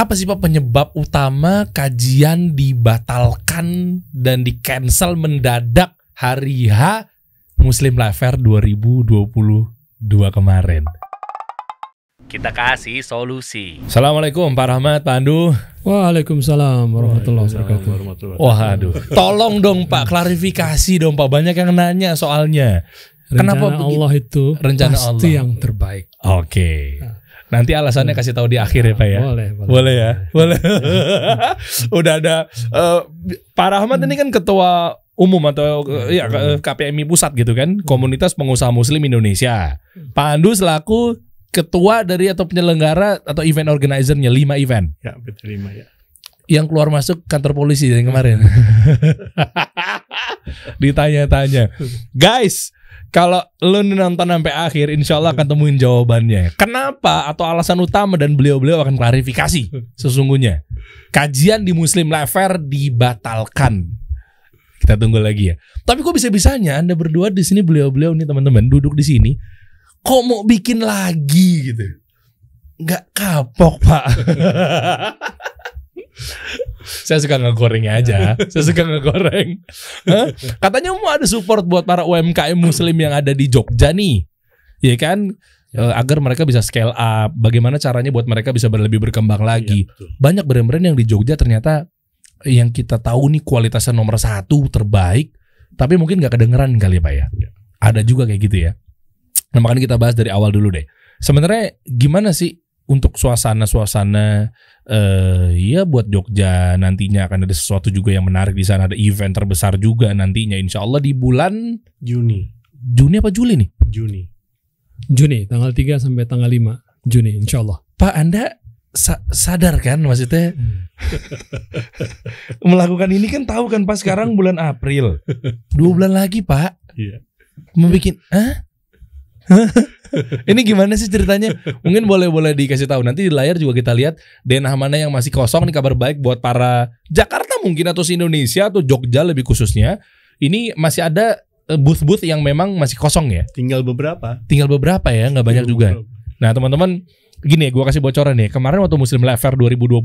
Apa sih Pak penyebab utama kajian dibatalkan dan di cancel mendadak hari H Muslim Life Fair 2022 kemarin? Kita kasih solusi. Assalamualaikum Pak Rahmat, Pak Andu. Waalaikumsalam warahmatullahi wabarakatuh. Waduh, tolong dong Pak klarifikasi dong Pak banyak yang nanya soalnya. Rencana Kenapa begini? Allah itu Rencana pasti Allah. yang terbaik. Oke. Nanti alasannya kasih tahu di akhir ya Pak ya. Boleh, boleh. Boleh ya, boleh. Udah ada eh, Pak Rahmat ini kan ketua umum atau eh, ya KPMI pusat gitu kan, Komunitas Pengusaha Muslim Indonesia. Pak Andu selaku ketua dari atau penyelenggara atau event organizer-nya 5 event Ya, betul lima ya. yang keluar masuk kantor polisi yang kemarin. Ditanya-tanya. Guys, kalau lu nonton sampai akhir, insya Allah akan temuin jawabannya. Kenapa atau alasan utama dan beliau-beliau akan klarifikasi sesungguhnya. Kajian di Muslim Fair dibatalkan. Kita tunggu lagi ya. Tapi kok bisa-bisanya Anda berdua di sini beliau-beliau nih teman-teman duduk di sini kok mau bikin lagi gitu. Nggak kapok, Pak. Saya suka ngegorengnya aja. Saya suka ngegoreng. Hah? Katanya mau ada support buat para UMKM Muslim yang ada di Jogja nih, ya kan? Eh, agar mereka bisa scale up. Bagaimana caranya buat mereka bisa lebih berkembang lagi? Iya, betul. Banyak brand-brand yang di Jogja ternyata yang kita tahu nih kualitasnya nomor satu terbaik, tapi mungkin nggak kedengeran kali ya pak ya. Iya. Ada juga kayak gitu ya. Nah makanya kita bahas dari awal dulu deh. Sebenarnya gimana sih untuk suasana-suasana eh ya buat Jogja nantinya akan ada sesuatu juga yang menarik di sana ada event terbesar juga nantinya Insya Allah di bulan Juni, Juni apa Juli nih Juni. Juni, tanggal 3 sampai tanggal 5 Juni insya Allah. Pak Anda sa- sadar kan maksudnya melakukan ini kan tahu kan Pak sekarang bulan April dua bulan lagi Pak Iya. membuat Hah? ini gimana sih ceritanya? Mungkin boleh-boleh dikasih tahu. Nanti di layar juga kita lihat denah mana yang masih kosong nih kabar baik buat para Jakarta mungkin atau se Indonesia atau Jogja lebih khususnya. Ini masih ada eh, booth-booth yang memang masih kosong ya. Tinggal beberapa. Tinggal beberapa ya, nggak banyak juga. Nah teman-teman gini ya, gue kasih bocoran nih. Kemarin waktu Muslim Life Fair 2022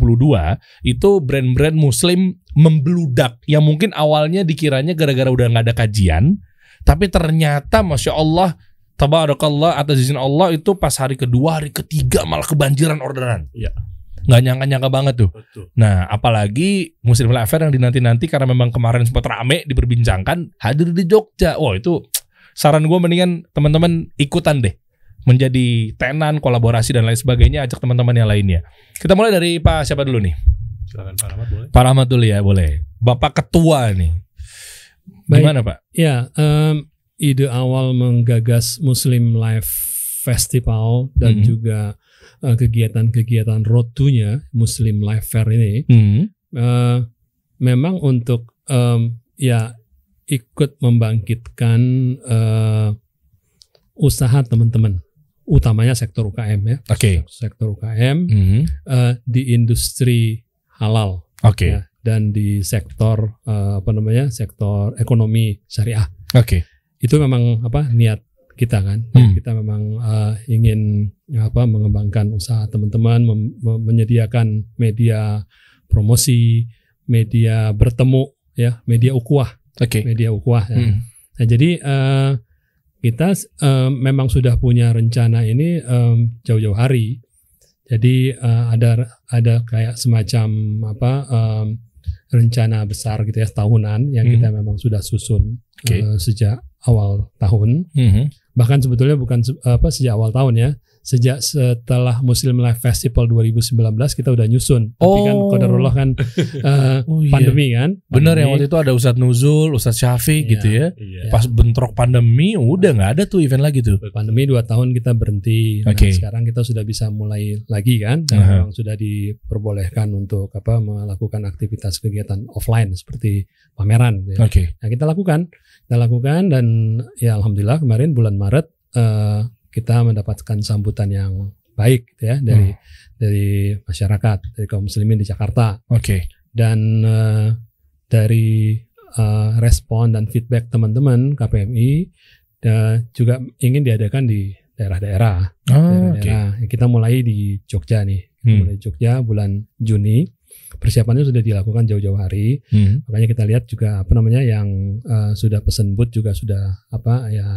itu brand-brand Muslim membludak yang mungkin awalnya dikiranya gara-gara udah nggak ada kajian, tapi ternyata masya Allah, tabarakallah atas izin Allah itu pas hari kedua, hari ketiga malah kebanjiran orderan. Iya. Nggak nyangka-nyangka banget tuh. Betul. Nah, apalagi Muslim Life Fair yang dinanti-nanti karena memang kemarin sempat rame diperbincangkan hadir di Jogja. Wah, itu saran gue mendingan teman-teman ikutan deh menjadi tenan, kolaborasi dan lain sebagainya ajak teman-teman yang lainnya. Kita mulai dari Pak siapa dulu nih? Silakan Pak Rahmat boleh. Pak Rahmat dulu ya, boleh. Bapak ketua nih. Baik. Gimana, Pak? Ya, em, ide awal menggagas Muslim Life Festival dan Mhm. juga eh, kegiatan-kegiatan road to-nya Muslim Life Fair ini Hmm. eh, memang untuk em, ya ikut membangkitkan eh, usaha teman-teman, utamanya sektor UKM ya, Oke. sektor UKM Hmm. eh, di industri halal Oke. ya, dan di sektor eh, apa namanya sektor ekonomi syariah Oke. Itu memang apa niat kita kan Hmm. kita memang eh, ingin apa mengembangkan usaha teman-teman menyediakan media promosi media bertemu ya media ukuah Oke. media ukuah ya. Hmm. nah jadi eh, kita eh, memang sudah punya rencana ini em, jauh-jauh hari jadi eh, ada ada kayak semacam apa em, rencana besar gitu ya tahunan yang Hmm. kita memang sudah susun Oke. eh, sejak awal tahun Hmm. bahkan sebetulnya bukan apa sejak awal tahun ya sejak setelah Muslim Life Festival 2019 kita udah nyusun tapi kan Oh. qadarullah kan eh, Oh, iya. pandemi kan Bener yang waktu itu ada Ustadz Nuzul, Ustadz Syafiq Iya, gitu ya. iya. Pas bentrok pandemi udah nggak ada tuh event lagi tuh. pandemi dua tahun kita berhenti. Nah, Oke. sekarang kita sudah bisa mulai lagi kan, dan Aha. memang sudah diperbolehkan untuk apa melakukan aktivitas kegiatan offline seperti pameran. ya. Oke. Nah kita lakukan, kita lakukan dan ya alhamdulillah kemarin bulan Maret eh, kita mendapatkan sambutan yang baik gitu ya dari Hmm. dari masyarakat, dari kaum muslimin di Jakarta Oke. dan eh, dari eh, respon dan feedback teman-teman KPMI dan juga ingin diadakan di daerah-daerah. Oke. daerah-daerah. Kita mulai di Jogja nih. Kita Hmm. Mulai Jogja bulan Juni. Persiapannya sudah dilakukan jauh-jauh hari. Hmm. Makanya kita lihat juga apa namanya yang eh, sudah pesen booth juga sudah apa ya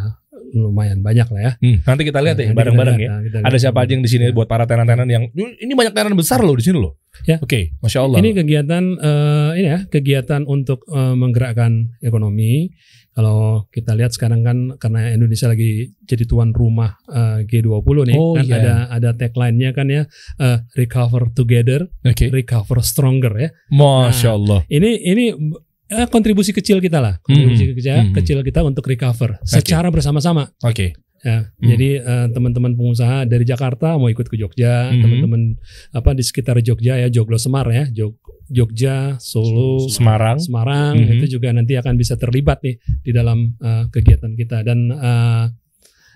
lumayan banyak lah ya. Hmm, Nanti kita lihat ya Nanti kita bareng-bareng ya. nah, Ada siapa aja yang di sini Ya. buat para tenan-tenan yang ini banyak tenan besar loh di sini loh. Ya. Oke, masya Allah. Ini kegiatan eh, ini ya kegiatan untuk eh, menggerakkan ekonomi. Kalau kita lihat sekarang kan karena Indonesia lagi jadi tuan rumah eh, G20 nih Oh, kan iya. ada ada tagline-nya kan ya eh, recover together, Oke, recover stronger ya. masya Allah. Ini ini eh, kontribusi kecil kita lah, kontribusi Mhm. kecil, Mhm. kecil kita untuk recover secara bersama-sama. Oke, Ya, Hmm. jadi eh, teman-teman pengusaha dari Jakarta mau ikut ke Jogja, Mhm. teman-teman apa di sekitar Jogja ya, Joglo Semar ya, Jog- Jogja, Solo, Semarang. Semarang Mhm. itu juga nanti akan bisa terlibat nih di dalam eh, kegiatan kita dan eh,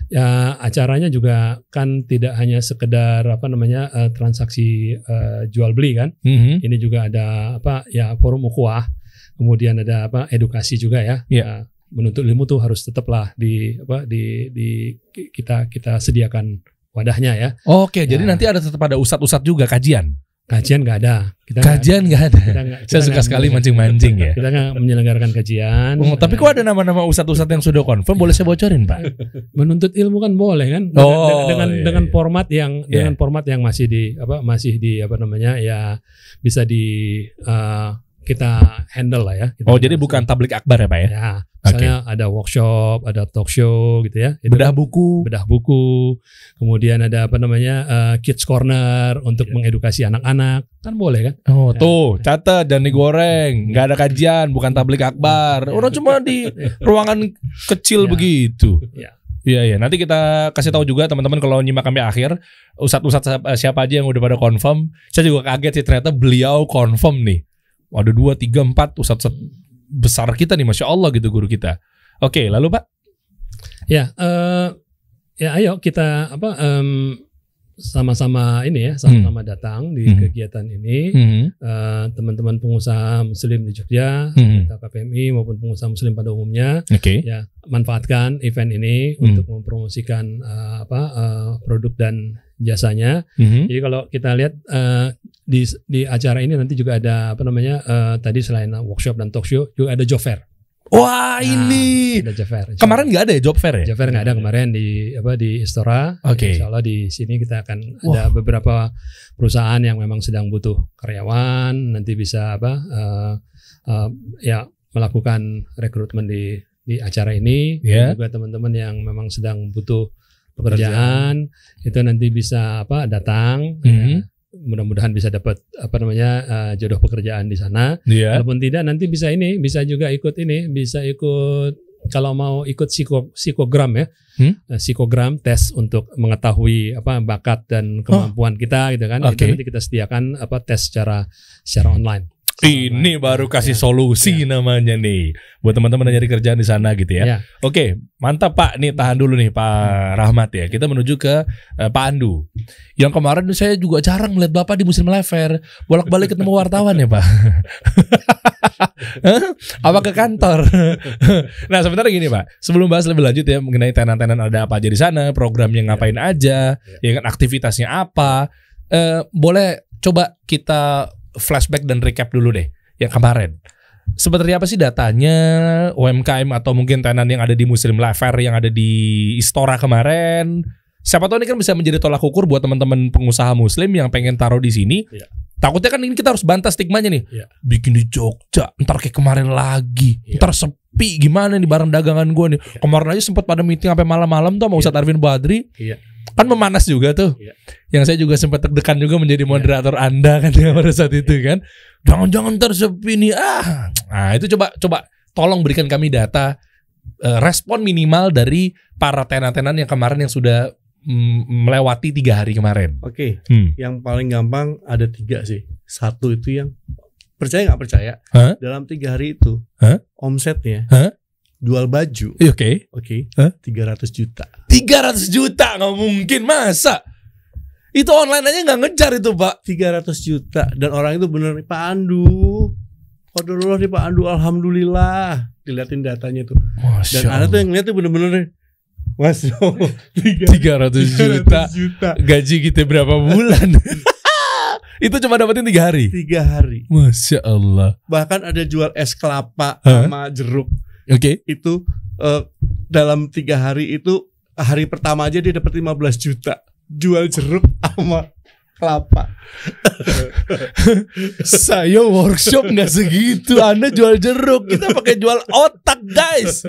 ya acaranya juga kan tidak hanya sekedar apa namanya eh, transaksi eh, jual beli kan, Mhm. ini juga ada apa ya forum ukhuwah, kemudian ada apa edukasi juga ya. Iya. Eh, menuntut ilmu tuh harus tetaplah di apa di di kita kita sediakan wadahnya ya. Oke, jadi Ya. nanti ada tetap ada usat-usat juga kajian. Kajian nggak ada. Kita Kajian nggak ada. kita Saya kita suka nggak sekali mancing-mancing ya. Kita nggak menyelenggarakan kajian. Oh, tapi kok ada nama-nama usat-usat yang sudah confirm? Boleh saya bocorin, Pak? menuntut ilmu kan boleh kan dengan Oh, dengan dengan, iya, dengan iya. format yang Iya. dengan format yang masih di apa masih di apa namanya ya bisa di eh, kita handle lah ya. Kita Oh, jadi bukan tablik akbar ya, Pak ya? ya misalnya ada workshop, ada talk show gitu ya. Itu Bedah kan buku. bedah buku, kemudian ada apa namanya eh, kids corner untuk Iya. mengedukasi anak-anak kan boleh kan? Oh, Ya. tuh, catat dan digoreng. Nggak ada kajian, bukan tablik akbar. Orang cuma di ruangan kecil Ya. begitu. Ya. Iya, iya. Nanti kita kasih tahu juga teman-teman kalau nyimak kami akhir, ustadz-ustadz siapa- siapa aja yang udah pada confirm. Saya juga kaget sih ternyata beliau confirm nih. Ada dua, tiga, empat ustadz besar kita nih, masya Allah gitu guru kita. Oke, lalu Pak? Ya, eh, ya ayo kita apa em, sama-sama ini ya, sama-sama datang di Hmm. kegiatan ini. Hmm. Eh, teman-teman pengusaha muslim di Jogja, Hmm. KPMI maupun pengusaha muslim pada umumnya, Oke. ya manfaatkan event ini Hmm. untuk mempromosikan eh, apa eh, produk dan jasanya. Hmm. Jadi kalau kita lihat eh, di di acara ini nanti juga ada apa namanya eh, tadi selain workshop dan talk show juga ada job fair. Wah, Nah, ini Ada job fair. kemarin nggak ada ya job fair ya? Job fair nggak ada kemarin di apa di Istora. Oke. Insya Allah di sini kita akan ada beberapa perusahaan yang memang sedang butuh karyawan. Nanti bisa apa eh, eh, ya melakukan rekrutmen di di acara ini. Dan juga teman-teman yang memang sedang butuh pekerjaan itu nanti bisa apa datang. Mhm. Ya, mudah-mudahan bisa dapat apa namanya eh, jodoh pekerjaan di sana. Iya. Walaupun tidak nanti bisa ini, bisa juga ikut ini, bisa ikut kalau mau ikut psiko, psikogram ya. Hmm? Eh, Psikogram tes untuk mengetahui apa bakat dan kemampuan kita gitu kan. Oke. Itu nanti kita sediakan apa tes secara secara online. Ini baru kasih solusi namanya nih buat teman-teman yang nyari kerjaan di sana gitu ya. Ya. Oke, mantap Pak. Nih tahan dulu nih Pak Rahmat ya. Kita menuju ke eh, Pak Andu. Yang kemarin saya juga jarang melihat Bapak di musim lever. Bolak-balik ketemu wartawan ya Pak. Apa ke kantor? nah sebenarnya gini Pak. Sebelum bahas lebih lanjut ya mengenai tenan-tenan ada apa aja di sana, programnya ngapain aja, ya kan aktivitasnya apa. Eh, boleh coba kita flashback dan recap dulu deh yang kemarin. Sebenarnya apa sih datanya UMKM atau mungkin tenan yang ada di Muslim Life Fair yang ada di Istora kemarin? Siapa tahu ini kan bisa menjadi tolak ukur buat teman-teman pengusaha Muslim yang pengen taruh di sini. Iya. Takutnya kan ini kita harus bantah stigmanya nih. Iya. Bikin di Jogja, ntar kayak kemarin lagi, Iya. ntar sepi gimana nih barang dagangan gue nih. Kemarin aja sempat pada meeting sampai malam-malam tuh sama Ustadz Arvin Badri. Iya. Kan memanas juga tuh. Iya. Yang saya juga sempat deg-degan juga menjadi moderator Anda kan pada saat itu kan. Jangan-jangan ntar sepi nih. Ah. Nah, itu coba coba tolong berikan kami data eh, respon minimal dari para tenan-tenan yang kemarin yang sudah mm, melewati tiga hari kemarin. Oke, Hmm. yang paling gampang ada tiga sih. Satu itu yang percaya nggak percaya Hah? dalam tiga hari itu Hah? omsetnya Hah? Jual baju, Iya, Oke. oke, Hah? 300 juta. 300 juta nggak mungkin masa? Itu online aja nggak ngejar itu pak. 300 juta dan orang itu bener Pak Andu. Qadarullah nih Pak Andu, alhamdulillah. Diliatin datanya tuh. Masya Dan Anda tuh yang lihat tuh bener-bener Mas, Tiga tiga- ratus juta. 300 juta. Gaji kita berapa bulan? Itu cuma dapetin tiga hari. Tiga hari. Masya Allah. Bahkan ada jual es kelapa Hah? sama jeruk Oke. itu eh, dalam tiga hari itu hari pertama aja dia dapat 15 juta jual jeruk sama kelapa. Saya workshop nggak segitu. Anda jual jeruk, kita pakai jual otak, guys.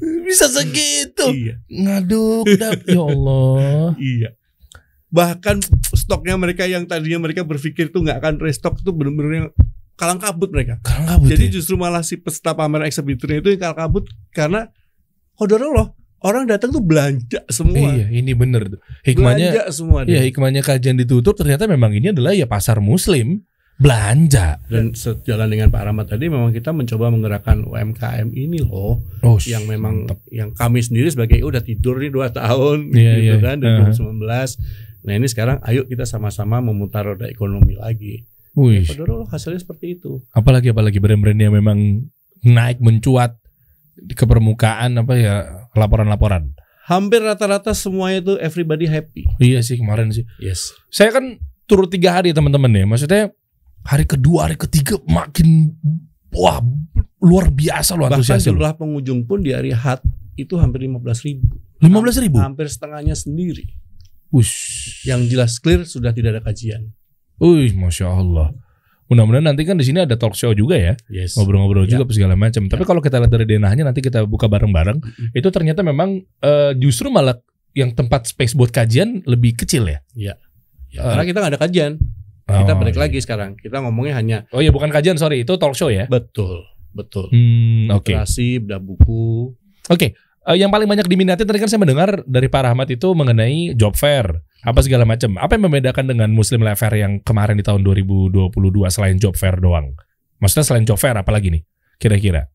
Bisa segitu. Iya, Ngaduk, dap. Ya Allah. iya. Bahkan stoknya mereka yang tadinya mereka berpikir tuh nggak akan restock tuh bener-bener yang kalang kabut mereka. Kalau nggak Jadi justru malah si peserta pameran eksibitornya itu yang kalang kabut karena kodoro loh orang datang tuh belanja semua. Iya, ini bener. tuh. Hikmahnya, belanja semua iya hikmahnya kajian ditutup. Ternyata memang ini adalah ya pasar Muslim belanja. Dan sejalan dengan Pak Rahmat tadi memang kita mencoba menggerakkan UMKM ini loh Oh, yang memang mantap. yang kami sendiri sebagai "Oh, udah tidur nih dua tahun Iya, gitu iya. kan dari Uh-huh. 2019. Nah ini sekarang ayo kita sama-sama memutar roda ekonomi lagi. Wih, Kodoro loh hasilnya seperti itu. apalagi apalagi brand-brand yang memang naik mencuat ke permukaan apa ya laporan-laporan. Hampir rata-rata semuanya itu everybody happy. Iya sih kemarin sih. Yes. Saya kan turut tiga hari teman-teman ya. Maksudnya hari kedua, hari ketiga makin wah luar biasa loh Bahkan antusiasnya loh. jumlah pengunjung pun di hari Had itu hampir 15 ribu. Lima belas ribu. Hampir setengahnya sendiri. Wush. Yang jelas clear sudah tidak ada kajian. Wih, masya Allah. Mudah-mudahan nanti kan di sini ada talk show juga ya, Yes. ngobrol-ngobrol Ya. juga segala macam. Tapi kalau kita lihat dari denahnya nanti kita buka bareng-bareng, Mm-mm. itu ternyata memang eh, justru malah yang tempat space buat kajian lebih kecil ya. Ya, karena kita nggak ada kajian. Kita Oh, balik iya. lagi sekarang. Kita ngomongnya hanya Oh iya bukan kajian sorry itu talk show ya. betul, betul. Hmm, oke. Literasi, bedah buku. Oke, eh, yang paling banyak diminati tadi kan saya mendengar dari Pak Rahmat itu mengenai job fair, apa segala macam. Apa yang membedakan dengan Muslim Life Fair yang kemarin di tahun 2022 selain job fair doang? Maksudnya selain job fair apa lagi nih? Kira-kira?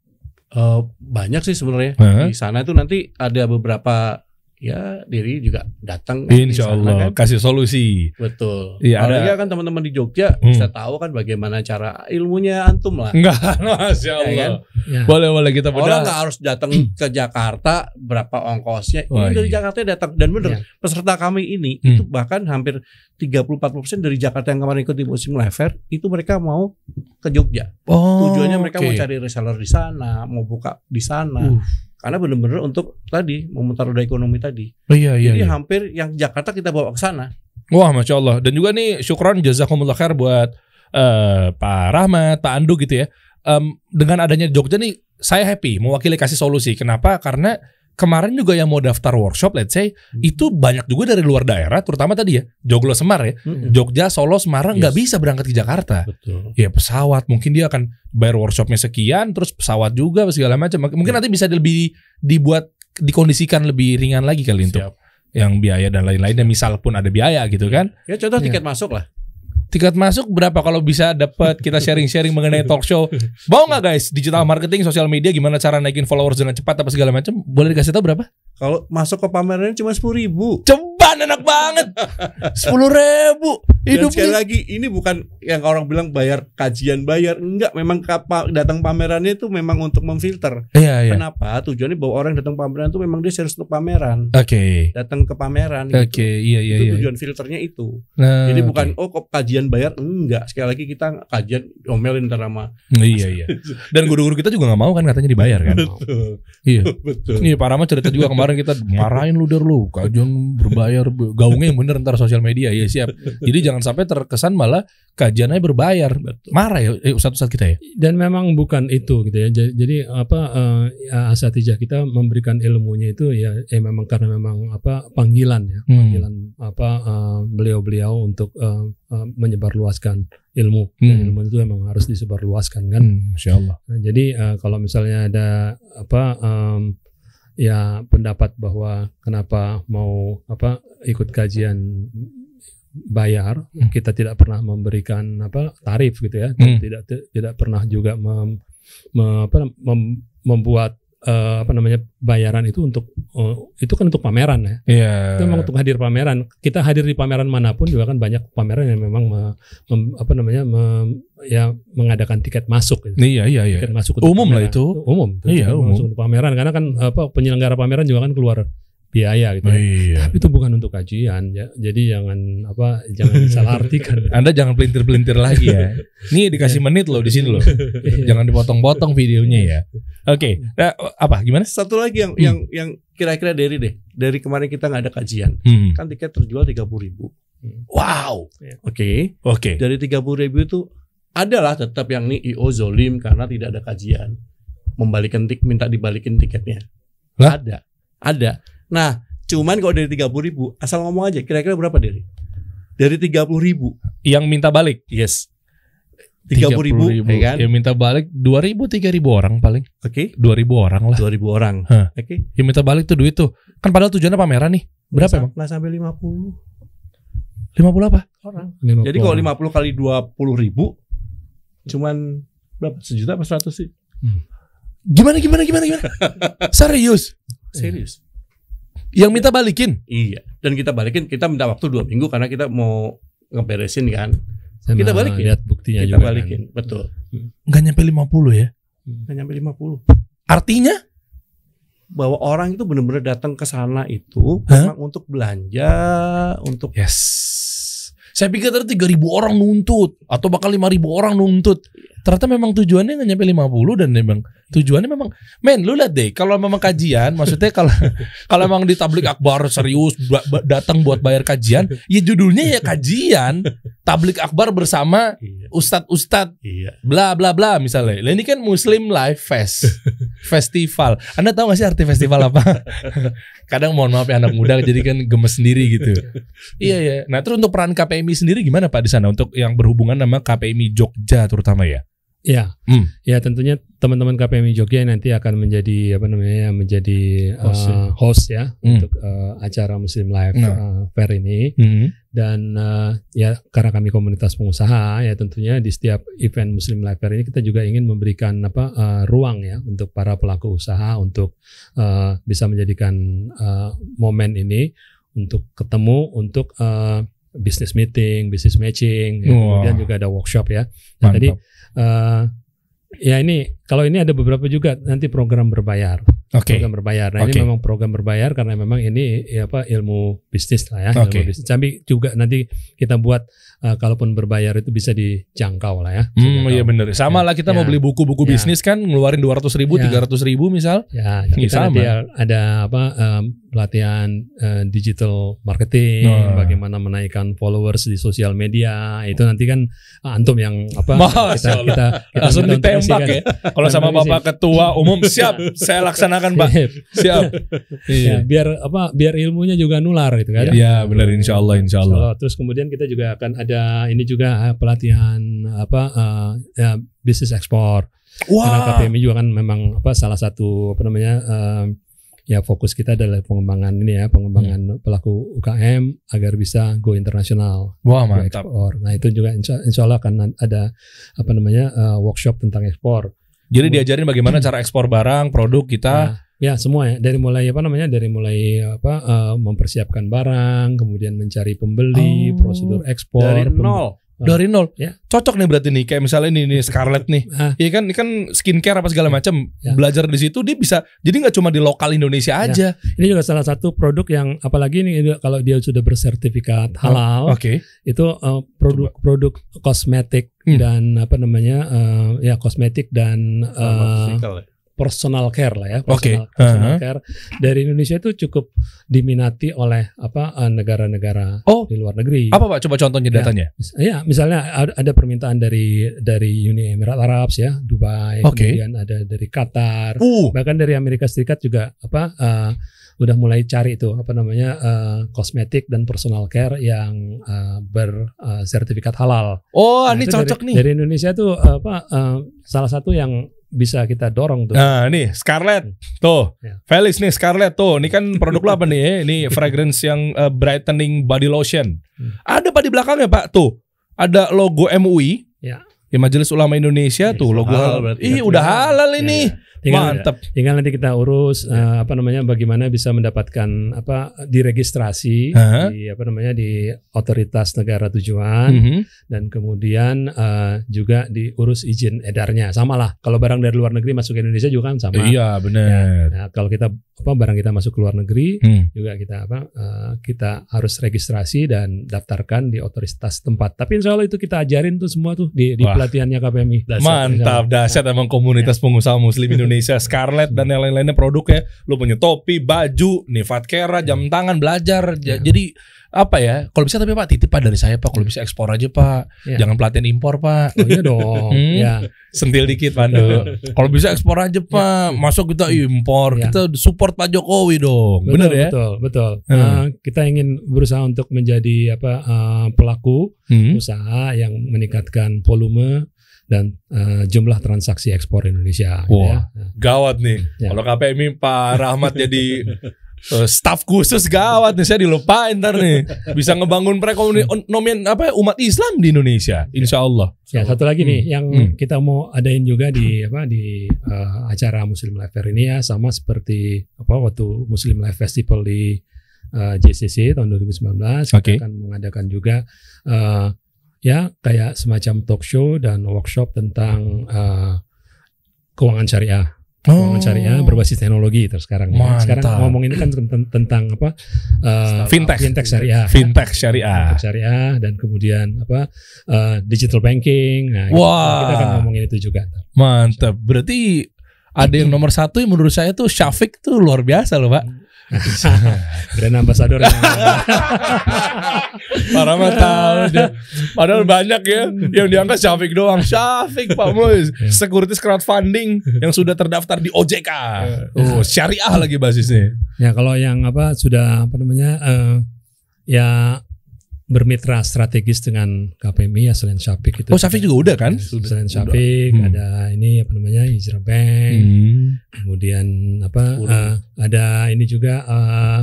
Eh, banyak sih sebenarnya Hah? di sana itu nanti ada beberapa ya diri juga datang Insya Allah kan. kasih solusi. betul Iya, Apalagi ada- kan teman-teman di Jogja Hmm. bisa tahu kan bagaimana cara ilmunya antum lah Enggak, masya Ya Allah. kan? Ya. Boleh boleh kita orang bedah. nggak harus datang ke Jakarta berapa ongkosnya Wah, ini dari iya. Jakarta datang dan bener Iya. peserta kami ini Hmm. itu bahkan hampir 30-40% dari Jakarta yang kemarin ikut di musim live fair itu mereka mau ke Jogja Oh, tujuannya mereka oke. mau cari reseller di sana mau buka di sana Uh. Karena bener-bener untuk tadi memutar roda ekonomi tadi Oh, iya iya. jadi iya. hampir yang Jakarta kita bawa ke sana Wah, masya Allah. Dan juga nih syukron jazakumullah khair buat eh, Pak Rahmat, Pak Andu gitu ya. Em, dengan adanya Jogja nih, saya happy mewakili kasih solusi. Kenapa? Karena kemarin juga yang mau daftar workshop, let's say itu banyak juga dari luar daerah, terutama tadi ya Joglo Semar ya, Jogja, Solo, Semarang nggak Yes. bisa berangkat ke Jakarta. betul Ya pesawat, mungkin dia akan bayar workshopnya sekian, terus pesawat juga segala macam. Mungkin nanti bisa lebih dibuat dikondisikan lebih ringan lagi kali untuk Siap. yang biaya dan lain-lainnya. Misal pun ada biaya gitu kan. ya contoh Iya. tiket masuk lah Tiket masuk berapa kalau bisa dapat kita sharing-sharing mengenai talk show. Mau nggak guys digital marketing, sosial media gimana cara naikin followers dengan cepat apa segala macam? Boleh dikasih tahu berapa? kalau masuk ke pamerannya cuma sepuluh ribu Ceban enak banget. Sepuluh ribu. Dan Hidup sekali lagi ini bukan yang orang bilang bayar kajian bayar enggak memang kapa, datang pamerannya itu memang untuk memfilter Iya iya. kenapa tujuannya bahwa orang datang pameran itu memang dia serius untuk pameran Oke. datang ke pameran Oke gitu. iya iya itu iya. tujuan filternya itu Nah, jadi bukan oh kok kajian bayar enggak sekali lagi kita kajian omelin ntar sama Iya iya. Dan guru-guru kita juga nggak mau kan katanya dibayar kan? betul Iya. betul Iya Pak Rama cerita juga kemarin kita marahin lu der lu kajian berbayar gaungnya yang bener ntar sosial media ya siap. Jadi jangan sampai terkesan malah kajiannya berbayar. Marah ya eh, ustadz-ustadz kita ya. dan memang bukan itu gitu ya Ja- jadi apa eh, ya, asatijah kita memberikan ilmunya itu ya eh, memang karena memang apa panggilan ya Hmm. panggilan apa eh, beliau-beliau untuk eh, eh, menyebarluaskan ilmu Dan Hmm. ilmu itu memang harus disebarluaskan kan Hmm, Masya Allah. Nah, jadi eh, kalau misalnya ada apa em, ya pendapat bahwa kenapa mau apa ikut kajian bayar Hmm. kita tidak pernah memberikan apa tarif gitu ya Hmm. tidak tidak pernah juga mem- me- apa, mem- membuat eh, apa namanya bayaran itu untuk eh, itu kan untuk pameran ya Iya. itu memang untuk hadir pameran. Kita hadir di pameran mana pun juga kan banyak pameran yang memang me- mem- apa namanya mem- ya mengadakan tiket masuk. Gitu. Iya iya iya. Tiket masuk Umum lah pameran. itu. Umum. Iya, umum. Masuk untuk pameran karena kan apa penyelenggara pameran juga kan keluar biaya gitu. Oh, ya. iya. Tapi itu bukan untuk kajian ya. Jadi jangan apa jangan salah artikan. Anda jangan pelintir-pelintir lagi ya. Nih dikasih menit loh di sini loh. Jangan dipotong-potong videonya ya. Oke, nah, apa gimana? Satu lagi yang Hmm. yang yang kira-kira dari deh. Dari kemarin kita nggak ada kajian. Hmm. Kan tiket terjual 30 ribu. Wow. Oke. Oke. Dari 30 ribu itu adalah tetap yang nih IO zolim karena tidak ada kajian. Membalikan tik minta dibalikin tiketnya. Lah? Ada. Ada. Nah, cuman kalau dari 30 ribu asal ngomong aja kira-kira berapa dari? Dari 30 ribu. Yang minta balik. Yes. 30 ribu, ya kan? Yang minta balik 2000 3000 orang paling. Oke. 2000 orang lah. 2000 orang. Hah. Oke. Yang minta balik tuh duit tuh. Kan padahal tujuannya pameran nih. Berapa emang? Nggak sampai 50 50 apa? orang. 50 Jadi kalau orang. 50 kali 20 ribu cuman berapa? Sejuta apa 100 sih? Gimana gimana gimana gimana? Serius? Serius. Yang minta balikin? Iya. Dan kita balikin, kita minta waktu dua minggu karena kita mau ngeberesin kan. Sama kita balikin. Lihat buktinya kita juga kan. balikin, betul. Nggak nyampe 50 ya? Nggak nyampe 50. Artinya? Bahwa orang itu benar-benar datang ke sana itu memang untuk belanja, untuk Yes. Saya pikir tadi 3000 orang nuntut atau bakal 5000 orang nuntut. Ternyata memang tujuannya nggak nyampe 50 dan memang tujuannya memang men lu lihat deh kalau memang kajian maksudnya kalau kalau memang di tablik akbar serius datang buat bayar kajian ya judulnya ya kajian tablik akbar bersama iya, ustadz-ustadz iya. bla bla bla misalnya. Lah ini kan Muslim Life Fest festival. Anda tahu gak sih arti festival apa? Kadang mohon maaf ya anak muda jadi kan gemes sendiri gitu. iya ya. Nah terus untuk peran KPMI sendiri gimana Pak di sana untuk yang berhubungan sama KPMI Jogja terutama ya? Ya, Hmm. ya tentunya teman-teman KPMI Jogja nanti akan menjadi apa namanya menjadi Host, uh, host ya Hmm. untuk uh, acara Muslim Live Nah. uh, Fair ini Hmm. dan uh, ya karena kami komunitas pengusaha ya tentunya di setiap event Muslim Live Fair ini kita juga ingin memberikan apa uh, ruang ya untuk para pelaku usaha untuk uh, bisa menjadikan uh, momen ini untuk ketemu untuk uh, business meeting, business matching, ya, kemudian juga ada workshop ya. Nah, Mantap. tadi Eh, ya ini kalau ini ada beberapa juga nanti program berbayar, Oke. program berbayar. Nah Oke. ini memang program berbayar karena memang ini ya apa ilmu bisnis lah ya, Oke. ilmu bisnis. Tapi juga nanti kita buat eh, kalaupun berbayar itu bisa dijangkau lah ya. Hmm, iya bener. Sama Ya. lah kita mau Ya. beli buku-buku Ya. bisnis kan ngeluarin 200 ribu, Ya. 300 ribu misal. Ya, Iya, kita sama. ada apa em, pelatihan eh, digital marketing, Wah. bagaimana menaikkan followers di sosial media. Itu nanti kan antum yang apa Masya kita Allah. kita, kita Langsung ditembak ya. Kalau sama. Bapak Ketua Umum siap, saya laksanakan Pak. Siap. ya, Iya. biar apa biar ilmunya juga nular gitu kan Iya, benar insya Allah, insya Allah. Terus kemudian kita juga akan ada ini juga eh, pelatihan apa eh, ya, bisnis ekspor karena Wah. KPMI juga kan memang apa salah satu apa namanya eh, ya fokus kita adalah pengembangan ini ya pengembangan pelaku UKM agar bisa go internasional Wah, mantap. ekspor. Nah itu juga insya, insya Allah akan ada apa namanya eh, workshop tentang ekspor. Jadi diajarin bagaimana cara ekspor barang, produk kita. Nah, ya semua ya dari mulai apa namanya dari mulai apa eh, mempersiapkan barang, kemudian mencari pembeli, Oh, prosedur ekspor Dari nol. Dari nol. Ya. Cocok nih berarti nih kayak misalnya ini nih Scarlett nih. Ah. Iya kan ini kan skincare apa segala macam. Ya. Belajar di situ dia bisa jadi nggak cuma di lokal Indonesia Ya. aja. Ini juga salah satu produk yang apalagi ini kalau dia sudah bersertifikat halal Oke. itu eh, produk-produk kosmetik Hmm. dan apa namanya eh, ya kosmetik dan eh, ya. Personal care lah ya personal, personal Uh-huh. care dari Indonesia itu cukup diminati oleh apa eh, negara-negara Oh. di luar negeri. Apa Pak coba contohnya Ya. datanya? Ya, misalnya ada, permintaan dari dari Uni Emirat Arab ya, Dubai, Oke. kemudian ada dari Qatar, Uh. bahkan dari Amerika Serikat juga apa eh, udah mulai cari itu apa namanya eh, kosmetik dan personal care yang eh, bersertifikat halal. Oh, Nah, ini cocok dari, nih. Dari Indonesia tuh apa eh, salah satu yang bisa kita dorong tuh. Nah, nih Scarlett. Tuh. Ya. Felix nih Scarlett tuh. Ini kan produk lo apa nih? eh? Ini fragrance yang uh, brightening body lotion. Hmm. Ada Pak di belakangnya, Pak. Tuh. Ada logo MUI. Ya. Ya Majelis Ulama Indonesia Ya, tuh logo halal Ih, ya. udah halal Ya, ini. ya. Tinggal Mantap. tinggal nanti kita urus eh, apa namanya bagaimana bisa mendapatkan apa diregistrasi Hah? di apa namanya di otoritas negara tujuan Mhm. dan kemudian eh, juga diurus izin edarnya sama lah kalau barang dari luar negeri masuk ke Indonesia juga kan sama Iya benar. nah kalau kita apa barang kita masuk ke luar negeri Hmm. juga kita apa eh, kita harus registrasi dan daftarkan di otoritas tempat tapi insya Allah itu kita ajarin tuh semua tuh di, di Wah. pelatihannya KPMI Mantap, dahsyat emang komunitas pengusaha muslim Indonesia Scarlett dan yang lain-lainnya produknya. Lu punya topi, baju, nih Fatkera, jam tangan, belajar. Ja- Ya. Jadi apa ya? Kalau bisa tapi Pak titip Pak dari saya Pak. Kalau bisa ekspor aja Pak. Ya. Jangan pelatihan impor Pak. oh iya dong Hmm. ya Sentil dikit Pandu. Kalau bisa ekspor aja Pak. Masuk kita impor. Ya. Kita support Pak Jokowi dong. betul Bener ya? betul betul Hmm. Eh, kita ingin berusaha untuk menjadi apa eh, pelaku Hmm. usaha yang meningkatkan volume dan eh, jumlah transaksi ekspor Indonesia gitu Wah. ya. Gawat nih. Ya. Kalau KPMI Pak Rahmat jadi eh, staff khusus gawat nih saya dilupain ntar nih. Bisa ngebangun perekonomian apa ya, umat Islam di Indonesia. Insya Allah. Ya satu lagi nih yang Hmm. kita mau adain juga di apa di eh, acara Muslim Life Fair ini ya sama seperti apa waktu Muslim Life Festival di eh, JCC tahun 2019 kita Oke. akan mengadakan juga eh, ya kayak semacam talk show dan workshop tentang eh, keuangan syariah. Keuangan syariah berbasis teknologi terus sekarang. ya. Oh. Sekarang ngomong ini kan tentang, tentang apa? eh, Fintech. fintech syariah. Fintech syariah. Fintech syariah dan kemudian apa eh, digital banking. Nah, Wah. kita akan ngomongin itu juga. Mantap. Berarti ada yang nomor satu yang menurut saya tuh Syafiq tuh luar biasa loh Pak. Brand ambassador tahu dia. Padahal banyak ya yang diangkat Syafiq doang. Syafiq Pak Muiz. Securities crowdfunding yang sudah terdaftar di OJK. Oh, syariah lagi basisnya. ya kalau yang apa sudah apa namanya eh, ya bermitra strategis dengan KPMI ya selain Syafiq itu. Oh, Syafiq juga udah kan? Selain Syafiq Hmm. ada ini apa namanya Hijrah Bank, Hmm. kemudian apa eh, ada ini juga eh,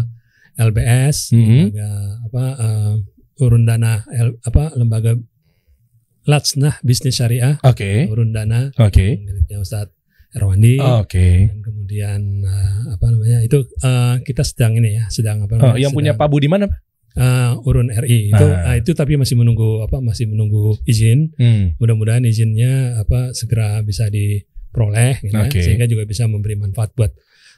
LBS, Mhm. lembaga apa eh, urun dana L- apa lembaga Latsnah Bisnis Syariah, Oke. urun dana Oke. miliknya Ustadz Erwandi. Oke. Dan kemudian eh, apa namanya itu eh, kita sedang ini ya sedang apa Oh, namanya yang punya sedang, Pak Budiman apa? Eh, urun RI itu eh, itu tapi masih menunggu apa masih menunggu izin Hmm. mudah-mudahan izinnya apa segera bisa diperoleh gitu ya, Oke. sehingga juga bisa memberi manfaat buat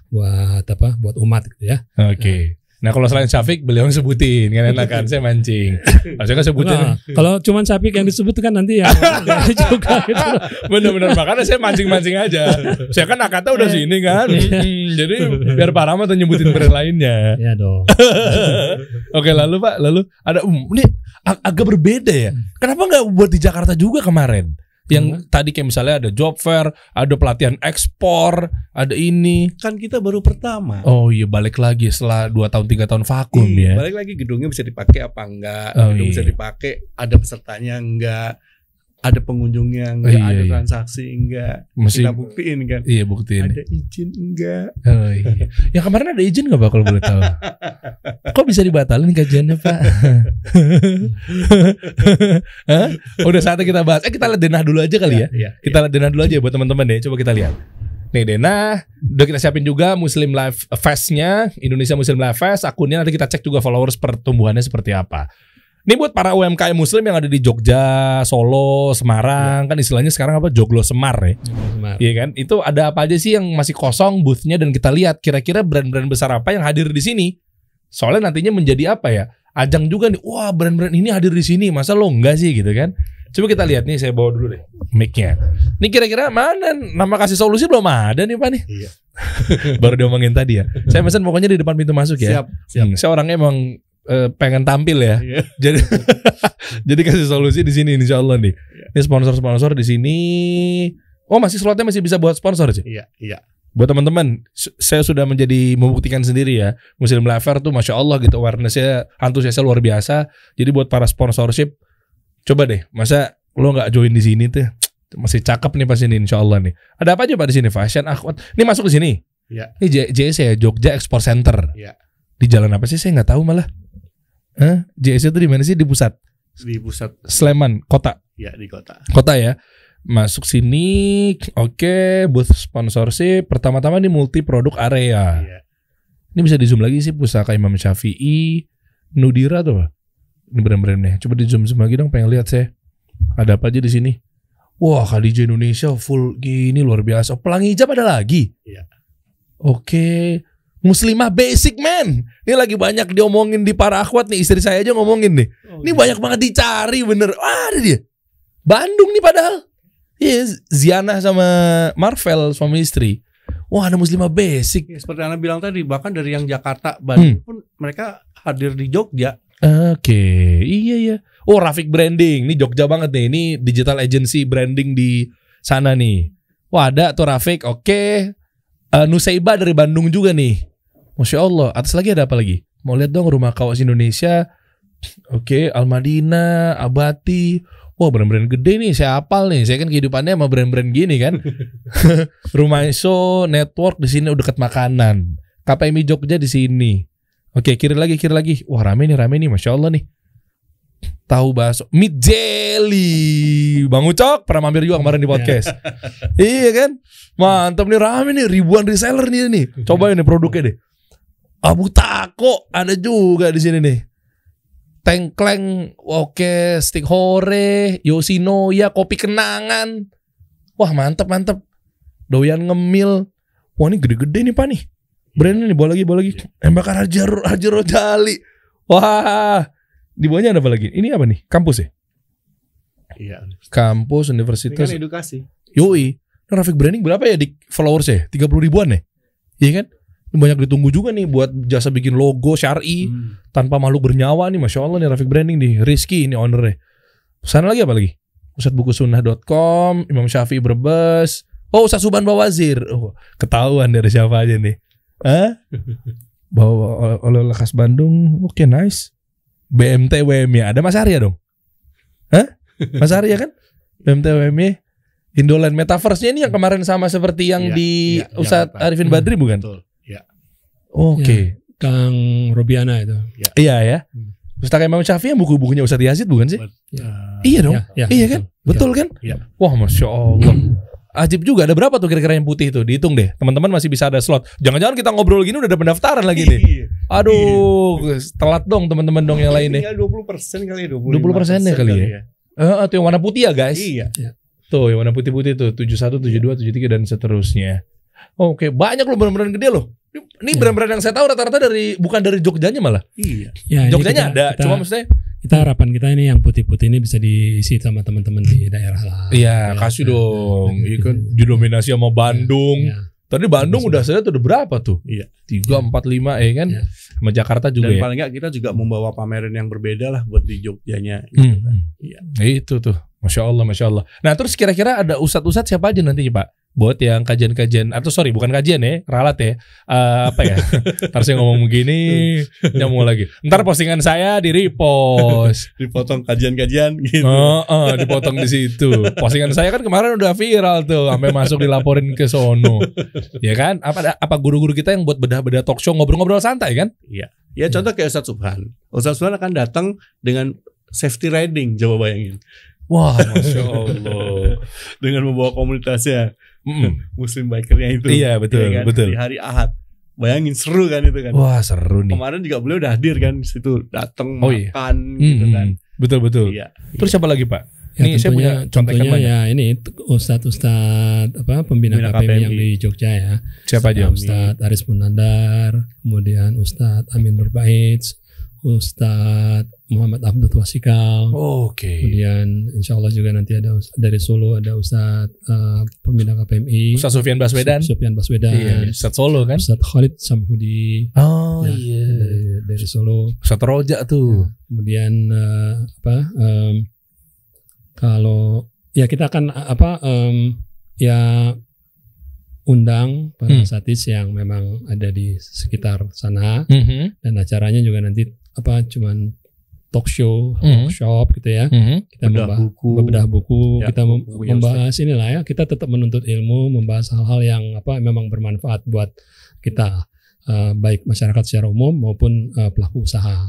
buat apa buat umat gitu ya Oke. Nah kalau selain Syafiq beliau yang sebutin kan enak kan saya mancing. Saya kan sebutin. Nah, kalau cuman Syafiq yang disebut kan nanti ya enggak juga gitu. Bener-bener makanya saya mancing-mancing aja. Saya kan akata udah sini kan. Hmm, jadi biar Pak tuh nyebutin brand lainnya. ya dong Oke lalu Pak, lalu ada um, ini ag- agak berbeda ya. Kenapa nggak buat di Jakarta juga kemarin? Yang tadi kayak misalnya ada job fair, ada pelatihan ekspor, ada ini. Kan kita baru pertama. Oh iya balik lagi setelah 2 tahun 3 tahun vakum Iya, ya. Balik lagi gedungnya bisa dipakai apa enggak? Oh, Gedung iya. bisa dipakai, ada pesertanya enggak? Ada pengunjungnya enggak? Iya, ada iya. transaksi enggak? Mesti Kita buktiin kan. iya buktiin. Ada izin enggak? Oh iya. Yang kemarin ada izin nggak Pak kalau boleh tahu? Kok bisa dibatalin kajiannya Pak? Hah? Udah saatnya kita bahas. Eh kita lihat denah dulu aja kali ya. Iya. Kita lihat denah dulu aja buat teman-teman deh. Coba kita lihat. Nih denah, udah kita siapin juga Muslim Life Fest-nya, Indonesia Muslim Life Fest. Akunnya nanti kita cek juga followers pertumbuhannya seperti apa. Ini buat para UMKM Muslim yang ada di Jogja, Solo, Semarang, kan istilahnya sekarang apa Joglo Semar ya. Semar. Iya kan? Itu ada apa aja sih yang masih kosong boothnya dan kita lihat kira-kira brand-brand besar apa yang hadir di sini. Soalnya nantinya menjadi apa ya? Ajang juga nih. Wah, brand-brand ini hadir di sini. Masa lo enggak sih gitu kan? Coba kita lihat nih, saya bawa dulu deh mic-nya. Ini kira-kira mana nama kasih solusi belum ada nih Pak nih. Iya. Baru diomongin tadi ya. Saya pesan pokoknya di depan pintu masuk ya. Siap, siap. Hmm, saya orangnya emang eh, pengen tampil ya. Iya. Jadi jadi kasih solusi di sini insya Allah nih. Iya. Ini sponsor-sponsor di sini. Oh masih slotnya masih bisa buat sponsor sih. Iya, iya. Buat teman-teman, saya sudah menjadi membuktikan sendiri ya. Muslim Life Fair tuh masya Allah gitu awarenessnya, antusiasnya luar biasa. Jadi buat para sponsorship, coba deh, masa lo nggak join di sini tuh? Masih cakep nih pas ini insya Allah nih. Ada apa aja pak di sini? Fashion, akhwat. Ini masuk ke sini. Iya. Ini J- JS ya, Jogja Export Center. Iya. Di jalan apa sih? Saya nggak tahu malah. Hah? JS itu di mana sih? Di pusat. Di pusat Sleman, kota. ya di kota. Kota ya. Masuk sini, oke, booth sponsorship. Pertama-tama nih multi produk area. Iya. Ini bisa di zoom lagi sih pusaka Imam Syafi'i, Nudira tuh. Ini brand-brandnya. Coba di zoom zoom lagi dong, pengen lihat saya. Ada apa aja di sini? Wah, Khadijah Indonesia full gini luar biasa. Pelangi hijab ada lagi. Iya. Oke. Muslimah basic man. Ini lagi banyak diomongin di para akhwat nih. Istri saya aja ngomongin nih. Ini banyak banget dicari bener. Wah, ada dia. Bandung nih padahal. Iya, Ziana sama Marvel suami istri. Wah, ada muslimah basic. Ya, seperti Anda bilang tadi, bahkan dari yang Jakarta, Bandung pun mereka hadir di Jogja. Oke, iya iya. Oh, Rafik Branding. Ini Jogja banget nih. Ini digital agency branding di sana nih. Wah, ada tuh Rafik. Oke. Eh, Nusaiba dari Bandung juga nih. Masya Allah. Atas lagi ada apa lagi? Mau lihat dong rumah kawas Indonesia. Oke, Almadina, Abati. Wah, brand-brand gede nih. Saya hafal nih. Saya kan kehidupannya sama brand-brand gini kan. rumah ISO, network di sini udah dekat makanan. KPMI Jogja di sini. Oke, kiri lagi, kiri lagi. Wah, rame nih, rame nih. Masya Allah nih. Tahu bakso. Meat jelly. Bang Ucok pernah mampir juga kemarin di podcast. iya kan? Mantap nih, rame nih. Ribuan reseller nih nih. Coba ini produknya deh. Abu Tako ada juga di sini nih. Tengkleng, oke, stick hore, Yoshinoya, kopi kenangan. Wah mantep mantep. Doyan ngemil. Wah ini gede-gede nih pak nih. Brandnya nih, bawa lagi, bawa lagi. Yang bakar Hajar, Hajar Rojali. Wah, di bawahnya ada apa lagi? Ini apa nih? Kampus ya? Iya. Kampus, Ini universitas. kan edukasi. Yoi. Nah, Rafik Branding berapa ya di followers ya? 30 ribuan ya? Iya kan? Banyak ditunggu juga nih buat jasa bikin logo syari Hmm. tanpa makhluk bernyawa nih. Masya Allah nih Rafik Branding nih. Rizky ini ownernya. Sana lagi apa lagi? Pusatbukusunnah.com, Imam Syafi'i Brebes. Oh, Ustaz Suban Bawazir. Oh, ketahuan dari siapa aja nih. Hah? Bawa oleh khas Bandung. Oke, nice. BMT WMY. Ada Mas Arya dong? Hah? Mas Arya kan? BMT WMY. Indoland Metaverse-nya ini yang kemarin sama seperti yang Iya, di iya, Ustadz. Arifin Badri bukan? Betul. Iya. Oke. Kang Robiana itu. Iya ya. Hmm. Pustaka Imam Syafi'i yang buku-bukunya Ustadz Yazid bukan sih? Ya. eh, Iya dong. Ya, ya, iya kan? Betul kan? Iya. Wah, Masya Allah. Ajib juga. Ada berapa tuh kira-kira yang putih tuh? Dihitung deh. Teman-teman masih bisa ada slot. Jangan-jangan kita ngobrol gini udah ada pendaftaran lagi nih. Iya. Aduh, telat dong teman-teman dong yang lain nih. Tinggal 20 persen kali ya 20% ya kali ya? Eh, tuh yang warna putih ya guys. Iya. Tuh yang warna putih-putih tuh 71, 72, 73 dan seterusnya. Oke, banyak loh brand-brand gede loh. Ini Ya. brand-brand yang saya tahu rata-rata dari bukan dari Jogjanya malah. Iya. Ya, Jogjanya kita- ada, kita- cuma maksudnya kita harapan kita ini yang putih-putih ini bisa diisi sama teman-teman di daerah lah. Iya, Ya, kasih ya, dong. ya, Iya gitu. kan didominasi sama Bandung. Ya, Tadi Bandung udah saya tuh udah berapa tuh? Iya. Tiga, empat, lima, ya kan? Iya. Sama Jakarta juga Dan ya. paling nggak kita juga membawa pameran yang berbeda lah buat di Jogjanya. Hmm. Iya. Nah, itu tuh. Masya Allah, Masya Allah. Nah terus kira-kira ada ustadz-ustadz siapa aja nantinya Pak? Buat yang kajian-kajian, atau sorry bukan kajian ya, ralat ya. Eh, apa ya? Ntar saya ngomong begini, nyambung lagi. Ntar postingan saya di repost. Dipotong kajian-kajian gitu. Oh, oh, dipotong di situ. Postingan saya kan kemarin udah viral tuh, sampai masuk dilaporin ke sono. Ya kan? Apa apa guru-guru kita yang buat bedah-bedah talk show ngobrol-ngobrol santai kan? Ya contoh kayak Ustadz Subhan. Ustadz Subhan akan datang dengan safety riding, coba bayangin. Wah, masya Allah. Dengan membawa komunitasnya Mm-mm. muslim bikernya itu. Iya, betul, Iya kan? betul. Di hari Ahad. Bayangin seru kan itu kan. Wah seru nih. Kemarin juga beliau udah hadir kan di situ, datang Oh, iya. makan gitu Hmm, kan. betul betul. Iya. Terus siapa lagi Pak? Ya, saya tentunya, punya contekan tentunya banyak. ya ini ustadz-ustadz apa pembina, Pembina KPMI yang KPMI. di Jogja ya. Siapa aja? Ustadz Aris Munandar, kemudian Ustadz Amin Nurbaits, Ustadz Muhammad Abdul Wasikal, Oke. kemudian insya Allah juga nanti ada dari Solo ada Ustadz eh, pembina KPMI, Ustaz Sofian Baswedan. Sofian Baswedan, Iya, Ustaz Solo kan? Ustadz Khalid Samhudi Oh Ya, iya. dari dari Solo. Ustaz Roja tuh. Kemudian eh, apa? em, kalau ya kita akan eh, apa? em, ya undang para Hmm. satis yang memang ada di sekitar sana Mhm, dan acaranya juga nanti apa? Cuman talk show, Hmm. workshop gitu ya. mhm. Kita Bedah membahas buku. bedah buku, Ya, kita mem- bukunya membahas inilah ya. Kita tetap menuntut ilmu, membahas hal-hal yang apa memang bermanfaat buat kita eh, baik masyarakat secara umum maupun eh, pelaku usaha.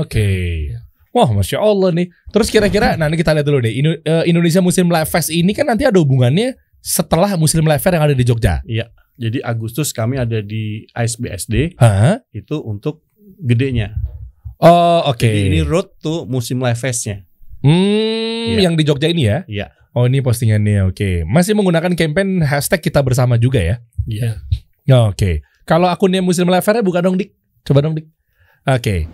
Oke. Ya. Wah, masya Allah nih. Terus kira-kira, nah ini kita lihat dulu deh. Indo- eh, Indonesia Muslim Live Fest ini kan nanti ada hubungannya setelah Muslim Live Fair yang ada di Jogja. Jadi Agustus kami ada di ASBSD Hah? itu untuk gedenya. Oh, oke. Jadi ini road to musim live festnya. Hmm, Iya. yang di Jogja ini ya? Iya. Oh, ini postingannya. Oke. Masih menggunakan campaign hashtag kita bersama juga ya? Iya. Oh, Oke. Kalau akunnya Muslim Live Fair buka dong, Dik. Coba dong, Dik. Oke.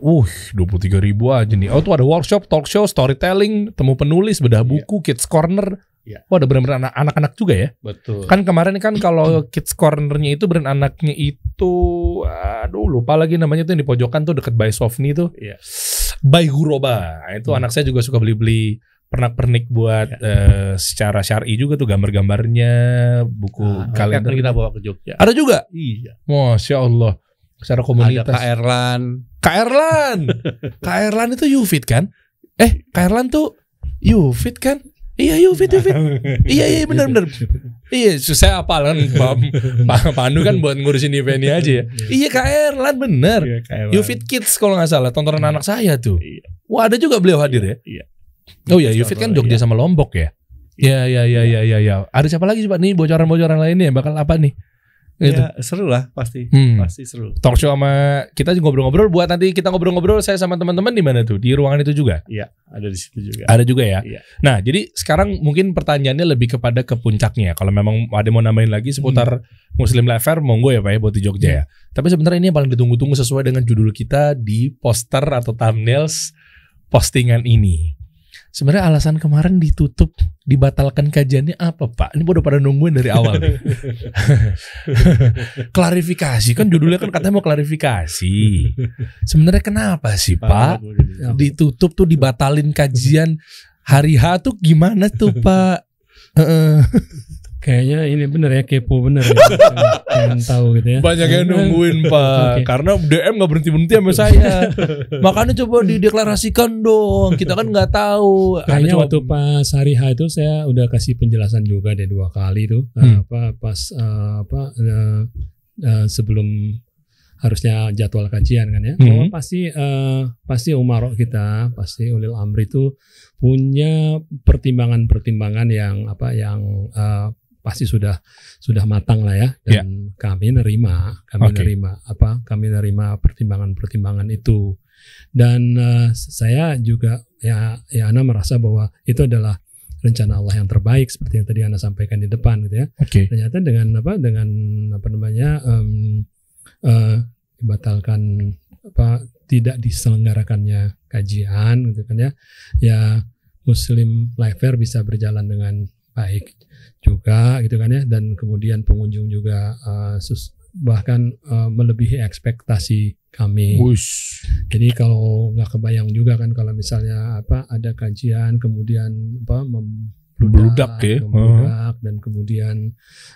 Uh, 23 ribu aja nih. Oh, tuh ada workshop, talk show, storytelling, temu penulis, bedah Iya. buku, kids corner. Iya. Wah, ada benar-benar anak- anak-anak juga ya? Betul. Kan kemarin kan kalau kids cornernya itu brand anaknya itu aduh lupa lagi namanya tuh yang di pojokan tuh deket by Sofni tuh. Iya. By Huroba. Itu anak saya juga suka beli-beli pernak-pernik buat eh, secara syar'i juga tuh gambar-gambarnya, buku Nah, kalender. kan kita bawa ke Jogja. Ada juga. Iya. Masya Allah. Secara Ada komunitas. Kak Erlan. Kak Erlan. Kak Erlan itu Yufit kan? Eh, Kak Erlan tuh Yufit kan? Iya Yufit Yufit. iya iya benar benar. Iya, saya apal kan Pak Pak Pandu kan buat ngurusin eventnya aja ya. Iya Kak Erlan bener. Iya, Erlan. Yufit Kids kalau nggak salah tontonan anak saya tuh. Iya. Wah ada juga beliau hadir ya. Iya. Oh ya Yufit kan Jogja sama Lombok ya. Iya iya iya iya iya. Ya. Ada siapa lagi sih Pak nih bocoran-bocoran lainnya bakal apa nih? Gitu. Ya, seru lah pasti. Hmm. Pasti seru. Talk show sama kita ngobrol-ngobrol buat nanti kita ngobrol-ngobrol saya sama teman-teman di mana tuh? Di ruangan itu juga. Iya, ada di situ juga. Ada juga ya. Iya. Nah, jadi sekarang mungkin pertanyaannya lebih kepada ke puncaknya. Kalau memang ada mau nambahin lagi seputar Muslim Life Fair, monggo ya Pak ya buat di Jogja ya. Tapi sebenarnya ini yang paling ditunggu-tunggu sesuai dengan judul kita di poster atau thumbnails postingan ini. Sebenarnya alasan kemarin ditutup, dibatalkan kajiannya apa Pak? Ini udah pada nungguin dari awal. nih. klarifikasi kan judulnya kan katanya mau klarifikasi. Sebenarnya kenapa sih Pak? Ditutup tuh dibatalin kajian hari H tuh gimana tuh Pak? Kayaknya ini bener ya kepo bener ya. Pengen tahu gitu ya. Banyak yang nungguin Pak Oke. Karena DM gak berhenti-berhenti sama saya Makanya coba dideklarasikan dong Kita kan nggak tahu Kayaknya coba- waktu pas hari H itu saya udah kasih penjelasan juga deh dua kali tuh Hmm. apa pas eh, apa eh, eh, sebelum harusnya jadwal kajian kan ya. Hmm. Bahwa pasti eh, pasti umarok kita, pasti ulil amri itu punya pertimbangan-pertimbangan yang apa yang eh, pasti sudah sudah matang lah ya. Dan kami nerima kami Oke. nerima apa kami nerima pertimbangan-pertimbangan itu. Dan eh, saya juga ya ya Ana merasa bahwa itu adalah rencana Allah yang terbaik seperti yang tadi Anda sampaikan di depan gitu ya. Oke. Ternyata dengan apa dengan apa namanya em, eh, dibatalkan apa tidak diselenggarakannya kajian gitu kan ya ya Muslim Life Fair bisa berjalan dengan baik juga gitu kan ya dan kemudian pengunjung juga eh, sus- bahkan eh, melebihi ekspektasi kami. Wush. Jadi kalau nggak kebayang juga kan kalau misalnya apa ada kajian kemudian apa Membludak ya. membludak, dan kemudian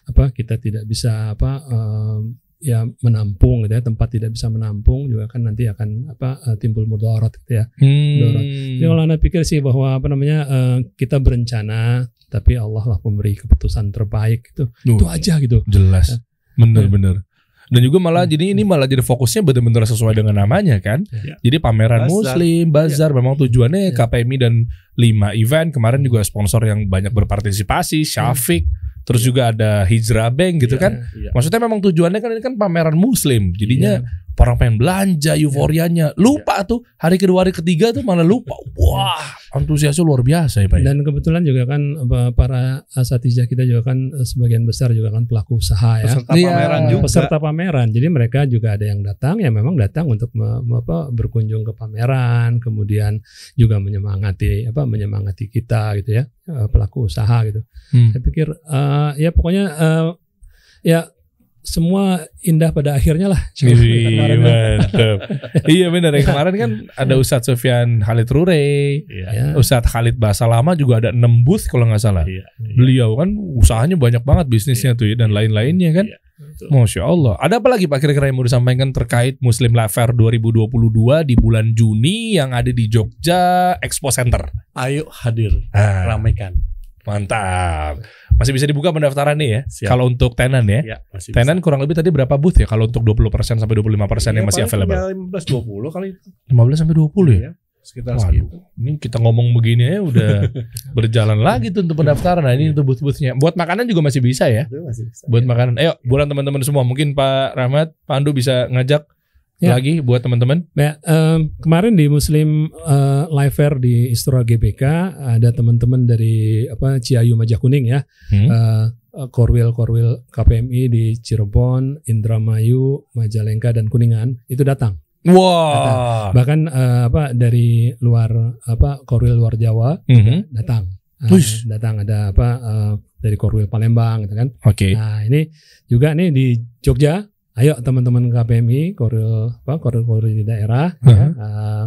apa kita tidak bisa apa em, ya menampung gitu ya tempat tidak bisa menampung juga kan nanti akan apa eh, timbul mudarat gitu ya. Hmm. Jadi kalau anda pikir sih bahwa apa namanya eh, kita berencana tapi Allah lah pemberi keputusan terbaik itu Duh, itu aja gitu. Jelas Bener-bener Dan juga malah Hmm. jadi ini malah jadi fokusnya benar-benar sesuai dengan namanya kan. Iya. Jadi pameran Bazar. muslim, bazar memang tujuannya Iya. KPMI dan 5 event. Kemarin juga sponsor yang banyak berpartisipasi, Syafiq, terus juga ada Hijrah Bank gitu Iya. kan. Iya. Maksudnya memang tujuannya kan ini kan pameran muslim. Jadinya Iya. orang pengen belanja, euforianya. Lupa tuh hari kedua hari ketiga tuh malah lupa. Wah, antusiasnya luar biasa ya Pak. ya? Dan kebetulan juga kan para asatijah kita juga kan eh, sebagian besar juga kan pelaku usaha ya. Peserta Iya. pameran juga. Peserta pameran. Jadi mereka juga ada yang datang ya memang datang untuk me- me- apa, berkunjung ke pameran, kemudian juga menyemangati apa menyemangati kita gitu ya eh, pelaku usaha gitu. Hmm. Saya pikir eh, ya pokoknya eh, ya semua indah pada akhirnya lah. Iya, kan. mantap. iya benar yang kemarin kan ada Ustadz Sofyan Khalid Rure, Iya. Ya. Ustadz Khalid Bahasa Lama juga ada 6 booth kalau nggak salah. Iya. Beliau kan usahanya banyak banget bisnisnya tuh ya dan lain-lainnya kan. Iya, betul. Masya Allah. Ada apa lagi Pak kira-kira yang mau disampaikan terkait Muslim Life Fair 2022 di bulan Juni yang ada di Jogja Expo Center? Ayo hadir, Ah, ramaikan. Mantap. Masih bisa dibuka pendaftaran nih ya. Siap. Kalau untuk tenan ya. Ya, masih Tenan kurang lebih tadi berapa booth ya kalau untuk 20% sampai 25% yang masih available? 15 20 kali itu. 15 sampai 20 ya? Iya. sekitar Waduh, segitu. ini kita ngomong begini ya udah berjalan lagi tuh untuk pendaftaran. Nah ini untuk booth-boothnya. Buat makanan juga masih bisa ya. Itu masih bisa. Buat makanan. Ayo, buat teman-teman semua. Mungkin Pak Rahmat, Pak Andu bisa ngajak Ya. lagi buat teman-teman. Ya, em, kemarin di Muslim eh, Live Fair di Istora GBK ada teman-teman dari apa Ciayu Majah Kuning ya, Hmm. eh, Korwil Korwil KPMI di Cirebon, Indramayu, Majalengka dan Kuningan itu datang. Wah. Bahkan eh, apa dari luar apa Korwil luar Jawa Mhm. datang. Eh, Wih. datang ada apa eh, dari Korwil Palembang gitu kan. Oke. Nah, ini juga nih di Jogja. Ayo teman-teman KPMI, koril apa koril-koril di daerah ya. Mhm. eh,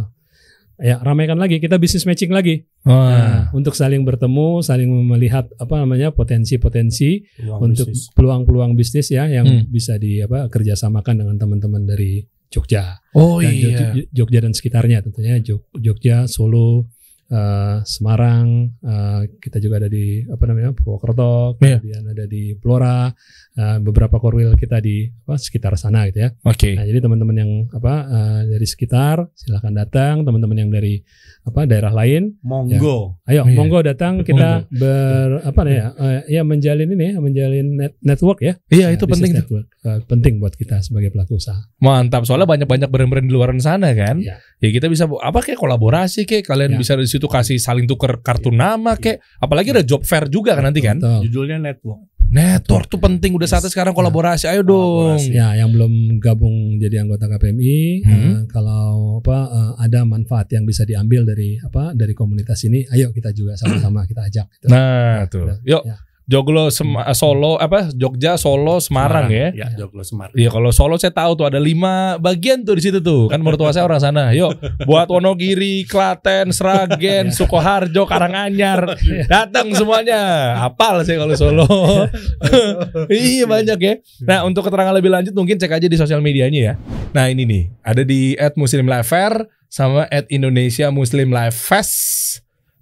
ya ramaikan lagi kita bisnis matching lagi. Wah. Nah, untuk saling bertemu, saling melihat apa namanya potensi-potensi Peluang untuk bisnis. peluang-peluang bisnis ya yang Hmm. bisa di apa kerjasamakan dengan teman-teman dari Jogja Oh dan iya. Jog- Jogja dan sekitarnya tentunya Jog- Jogja, Solo, eh, Semarang, eh, kita juga ada di apa namanya Purwokerto, Iya. kemudian ada di Blora, eh, beberapa korwil kita di apa, sekitar sana gitu ya. Oke. Nah, jadi teman-teman yang apa eh, dari sekitar silahkan datang, teman-teman yang dari apa daerah lain, Monggo. ayo Iya. monggo datang kita ber apa ya, eh, ya menjalin ini ya, menjalin net, network ya. Iya, Ya, itu business penting. network. Eh, penting buat kita sebagai pelaku usaha. Mantap. Soalnya banyak-banyak brand-brand di luar sana kan. Iya. Ya kita bisa apa kayak kolaborasi kayak kalian Ya. bisa di situ kasih saling tuker kartu nama kayak apalagi ada job fair juga kan nanti kan. Betul. Judulnya network. Network tuh penting udah saatnya sekarang kolaborasi. Ayo dong. Kolaborasi. Ya, yang belum gabung jadi anggota KPMI, Hmm. eh, kalau apa eh, ada manfaat yang bisa diambil dari apa dari komunitas ini, ayo kita juga sama-sama kita ajak. gitu. Nah, tuh. Yuk. Ya. Joglo Sem- Solo apa Jogja Solo Semarang, ya. Ya, Joglo Semarang. Iya kalau Solo saya tahu tuh ada lima bagian tuh di situ tuh kan mertua saya orang sana. Yuk buat Wonogiri, Klaten, Sragen, Sukoharjo, Karanganyar datang semuanya. Apal sih kalau Solo. iya banyak ya. Nah untuk keterangan lebih lanjut mungkin cek aja di sosial medianya ya. Nah ini nih ada di @muslimlifefair sama @indonesia Muslim Life Fest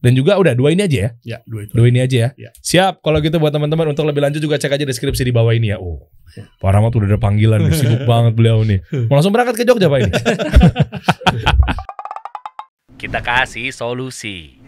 dan juga udah dua ini aja ya. Ya, dua itu. Dua ini aja ya. Ya. Siap. Kalau gitu buat teman-teman untuk lebih lanjut juga cek aja deskripsi di bawah ini ya. Oh. Pak Rahmat udah ada panggilan nih, sibuk banget beliau nih. Mau langsung berangkat ke Jogja Pak ini. Kita kasih solusi.